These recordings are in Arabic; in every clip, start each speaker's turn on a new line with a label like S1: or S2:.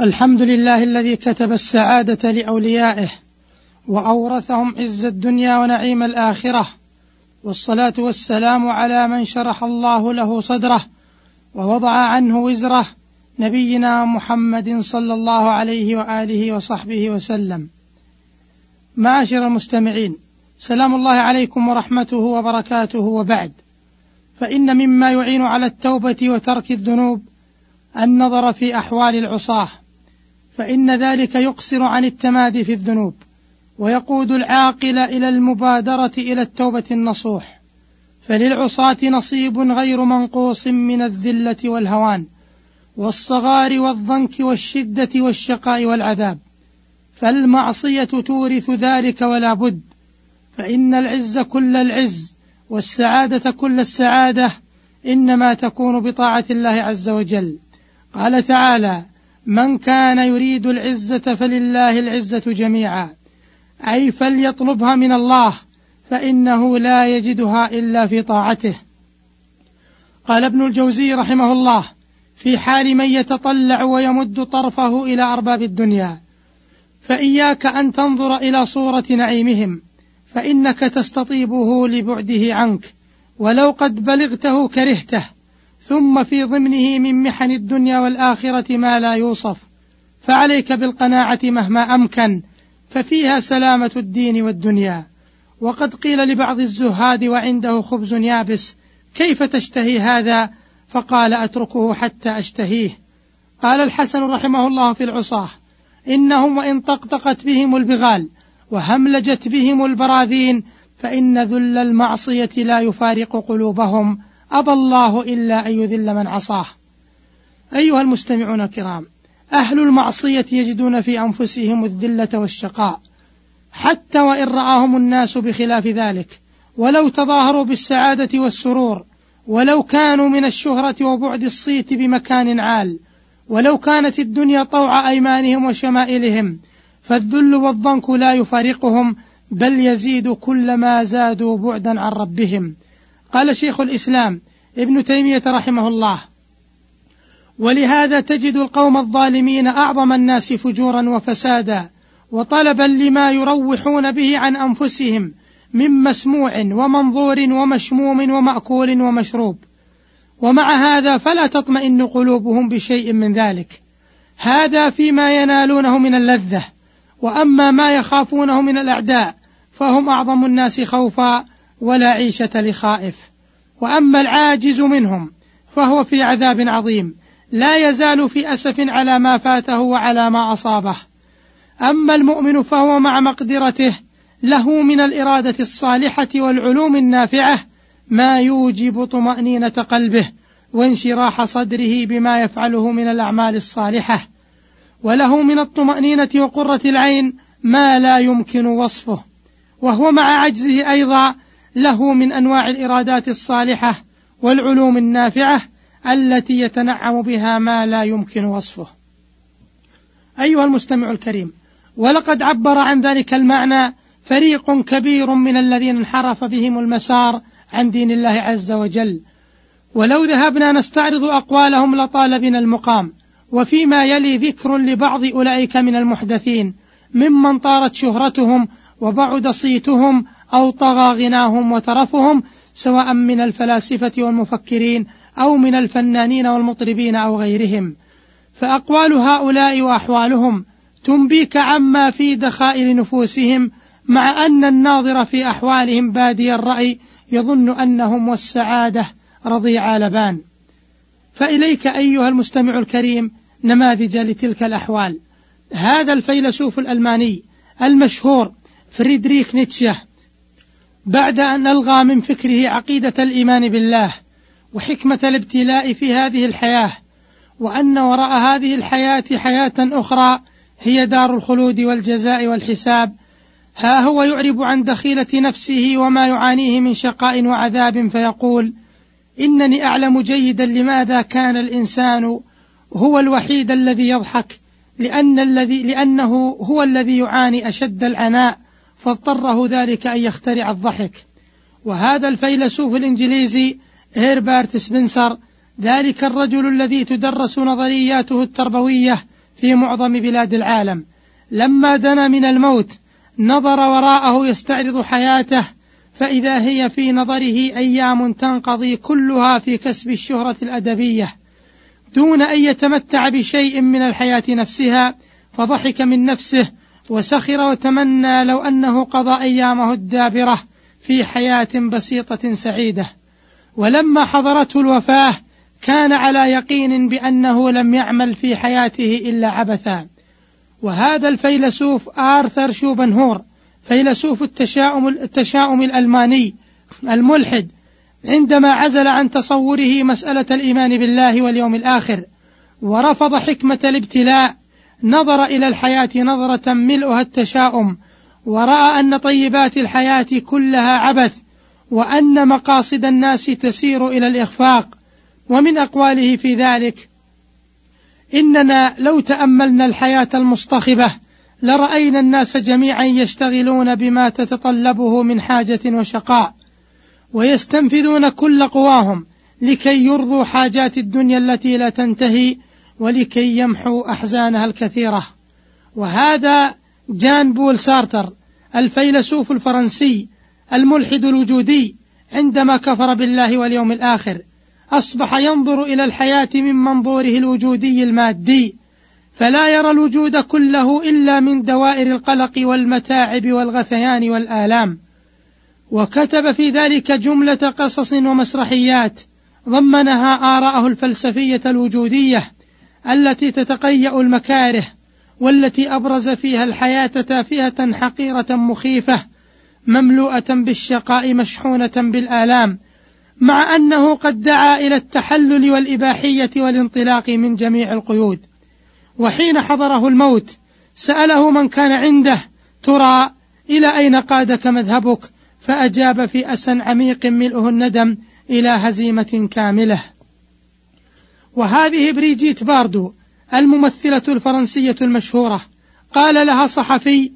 S1: الحمد لله الذي كتب السعادة لأوليائه وأورثهم عز الدنيا ونعيم الآخرة والصلاة والسلام على من شرح الله له صدره ووضع عنه وزره نبينا محمد صلى الله عليه وآله وصحبه وسلم. معاشر المستمعين سلام الله عليكم ورحمته وبركاته وبعد. فإن مما يعين على التوبة وترك الذنوب النظر في أحوال العصاة. فإن ذلك يقصر عن التمادي في الذنوب ويقود العاقل إلى المبادرة إلى التوبة النصوح. فللعصاة نصيب غير منقوص من الذلة والهوان والصغار والضنك والشدة والشقاء والعذاب. فالمعصية تورث ذلك ولا بد فإن العز كل العز والسعادة كل السعادة إنما تكون بطاعة الله عز وجل. قال تعالى من كان يريد العزة فلله العزة جميعا. أي فليطلبها من الله فإنه لا يجدها إلا في طاعته. قال ابن الجوزي رحمه الله في حال من يتطلع ويمد طرفه إلى أرباب الدنيا فإياك أن تنظر إلى صورة نعيمهم فإنك تستطيبه لبعده عنك ولو قد بلغته كرهته. ثم في ضمنه من محن الدنيا والآخرة ما لا يوصف فعليك بالقناعة مهما أمكن ففيها سلامة الدين والدنيا. وقد قيل لبعض الزهاد وعنده خبز يابس كيف تشتهي هذا؟ فقال أتركه حتى أشتهيه. قال الحسن رحمه الله في العصاة إنهم وإن طقطقت بهم البغال وهملجت بهم البراذين فإن ذل المعصية لا يفارق قلوبهم. أبى الله إلا أن يذل من عصاه. أيها المستمعون الكرام أهل المعصية يجدون في أنفسهم الذلة والشقاء حتى وإن رآهم الناس بخلاف ذلك ولو تظاهروا بالسعادة والسرور ولو كانوا من الشهرة وبعد الصيت بمكان عال ولو كانت الدنيا طوع أيمانهم وشمائلهم فالذل والضنك لا يفارقهم بل يزيد كلما زادوا بعدا عن ربهم. قال شيخ الإسلام ابن تيمية رحمه الله ولهذا تجد القوم الظالمين أعظم الناس فجورا وفسادا وطلبا لما يروحون به عن أنفسهم من مسموع ومنظور ومشموم ومأكول ومشروب. ومع هذا فلا تطمئن قلوبهم بشيء من ذلك. هذا فيما ينالونه من اللذة وأما ما يخافونه من الأعداء فهم أعظم الناس خوفا ولا عيشة لخائف. وأما العاجز منهم فهو في عذاب عظيم لا يزال في أسف على ما فاته وعلى ما أصابه. أما المؤمن فهو مع مقدرته له من الإرادة الصالحة والعلوم النافعة ما يوجب طمأنينة قلبه وانشراح صدره بما يفعله من الأعمال الصالحة. وله من الطمأنينة وقرة العين ما لا يمكن وصفه. وهو مع عجزه أيضا له من أنواع الإرادات الصالحة والعلوم النافعة التي يتنعم بها ما لا يمكن وصفه. أيها المستمع الكريم ولقد عبر عن ذلك المعنى فريق كبير من الذين انحرف بهم المسار عن دين الله عز وجل. ولو ذهبنا نستعرض أقوالهم لطال بنا المقام وفيما يلي ذكر لبعض أولئك من المحدثين ممن طارت شهرتهم وبعد صيتهم أو طغى غناهم وترفهم سواء من الفلاسفة والمفكرين أو من الفنانين والمطربين أو غيرهم. فأقوال هؤلاء وأحوالهم تنبيك عما في دخائل نفوسهم مع أن الناظر في أحوالهم بادي الرأي يظن أنهم والسعادة رضيع لبان. فإليك أيها المستمع الكريم نماذج لتلك الأحوال. هذا الفيلسوف الألماني المشهور فريدريك نيتشه بعد أن ألغى من فكره عقيدة الإيمان بالله وحكمة الابتلاء في هذه الحياة وأن وراء هذه الحياة حياة أخرى هي دار الخلود والجزاء والحساب ها هو يعرب عن دخيلة نفسه وما يعانيه من شقاء وعذاب فيقول إنني أعلم جيدا لماذا كان الإنسان هو الوحيد الذي يضحك لأن الذي لأنه هو الذي يعاني أشد العناء فاضطره ذلك أن يخترع الضحك. وهذا الفيلسوف الإنجليزي هيربرت سبنسر ذلك الرجل الذي تدرس نظرياته التربوية في معظم بلاد العالم. لما دنا من الموت نظر وراءه يستعرض حياته فإذا هي في نظره أيام تنقضي كلها في كسب الشهرة الأدبية. دون أن يتمتع بشيء من الحياة نفسها فضحك من نفسه وسخر وتمنى لو أنه قضى أيامه الدابرة في حياة بسيطة سعيدة. ولما حضرته الوفاة كان على يقين بأنه لم يعمل في حياته إلا عبثا. وهذا الفيلسوف آرثر شوبنهور فيلسوف التشاؤم, التشاؤم الألماني الملحد عندما عزل عن تصوره مسألة الإيمان بالله واليوم الآخر ورفض حكمة الابتلاء نظر إلى الحياة نظرة ملؤها التشاؤم ورأى أن طيبات الحياة كلها عبث وأن مقاصد الناس تسير إلى الإخفاق ومن أقواله في ذلك إننا لو تأملنا الحياة المصطخبة لرأينا الناس جميعا يشتغلون بما تتطلبه من حاجة وشقاء ويستنفذون كل قواهم لكي يرضوا حاجات الدنيا التي لا تنتهي ولكي يمحوا أحزانها الكثيرة. وهذا جان بول سارتر الفيلسوف الفرنسي الملحد الوجودي عندما كفر بالله واليوم الآخر أصبح ينظر إلى الحياة من منظوره الوجودي المادي فلا يرى الوجود كله إلا من دوائر القلق والمتاعب والغثيان والآلام. وكتب في ذلك جملة قصص ومسرحيات ضمنها آراءه الفلسفية الوجودية التي تتقيأ المكاره والتي أبرز فيها الحياة تافهة حقيرة مخيفة مملوءة بالشقاء مشحونة بالآلام مع أنه قد دعا إلى التحلل والإباحية والانطلاق من جميع القيود. وحين حضره الموت سأله من كان عنده ترى إلى أين قادك مذهبك؟ فأجاب في أسى عميق ملؤه الندم إلى هزيمة كاملة. وهذه بريجيت باردو الممثلة الفرنسية المشهورة. قال لها صحفي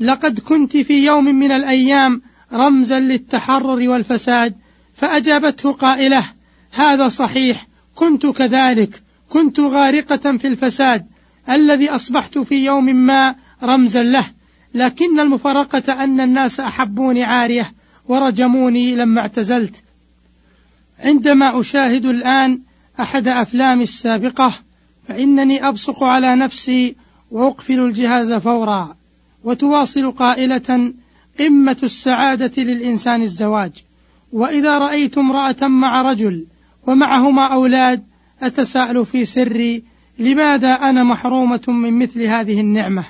S1: لقد كنت في يوم من الأيام رمزا للتحرر والفساد فأجابته قائلة هذا صحيح كنت كذلك كنت غارقة في الفساد الذي أصبحت في يوم ما رمزا له لكن المفارقة أن الناس أحبوني عارية ورجموني لما اعتزلت. عندما أشاهد الآن أحد أفلامي السابقة فإنني أبصق على نفسي وأقفل الجهاز فورا وتواصل قائلة قمة السعادة للإنسان الزواج. وإذا رأيت امرأة مع رجل ومعهما أولاد أتساءل في سري لماذا أنا محرومة من مثل هذه النعمة؟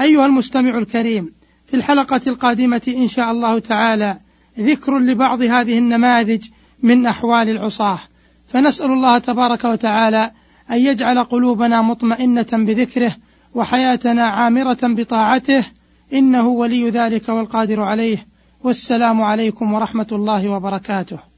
S1: أيها المستمع الكريم في الحلقة القادمة إن شاء الله تعالى ذكر لبعض هذه النماذج من أحوال العصاة. فنسأل الله تبارك وتعالى أن يجعل قلوبنا مطمئنة بذكره وحياتنا عامرة بطاعته إنه ولي ذلك والقادر عليه. والسلام عليكم ورحمة الله وبركاته.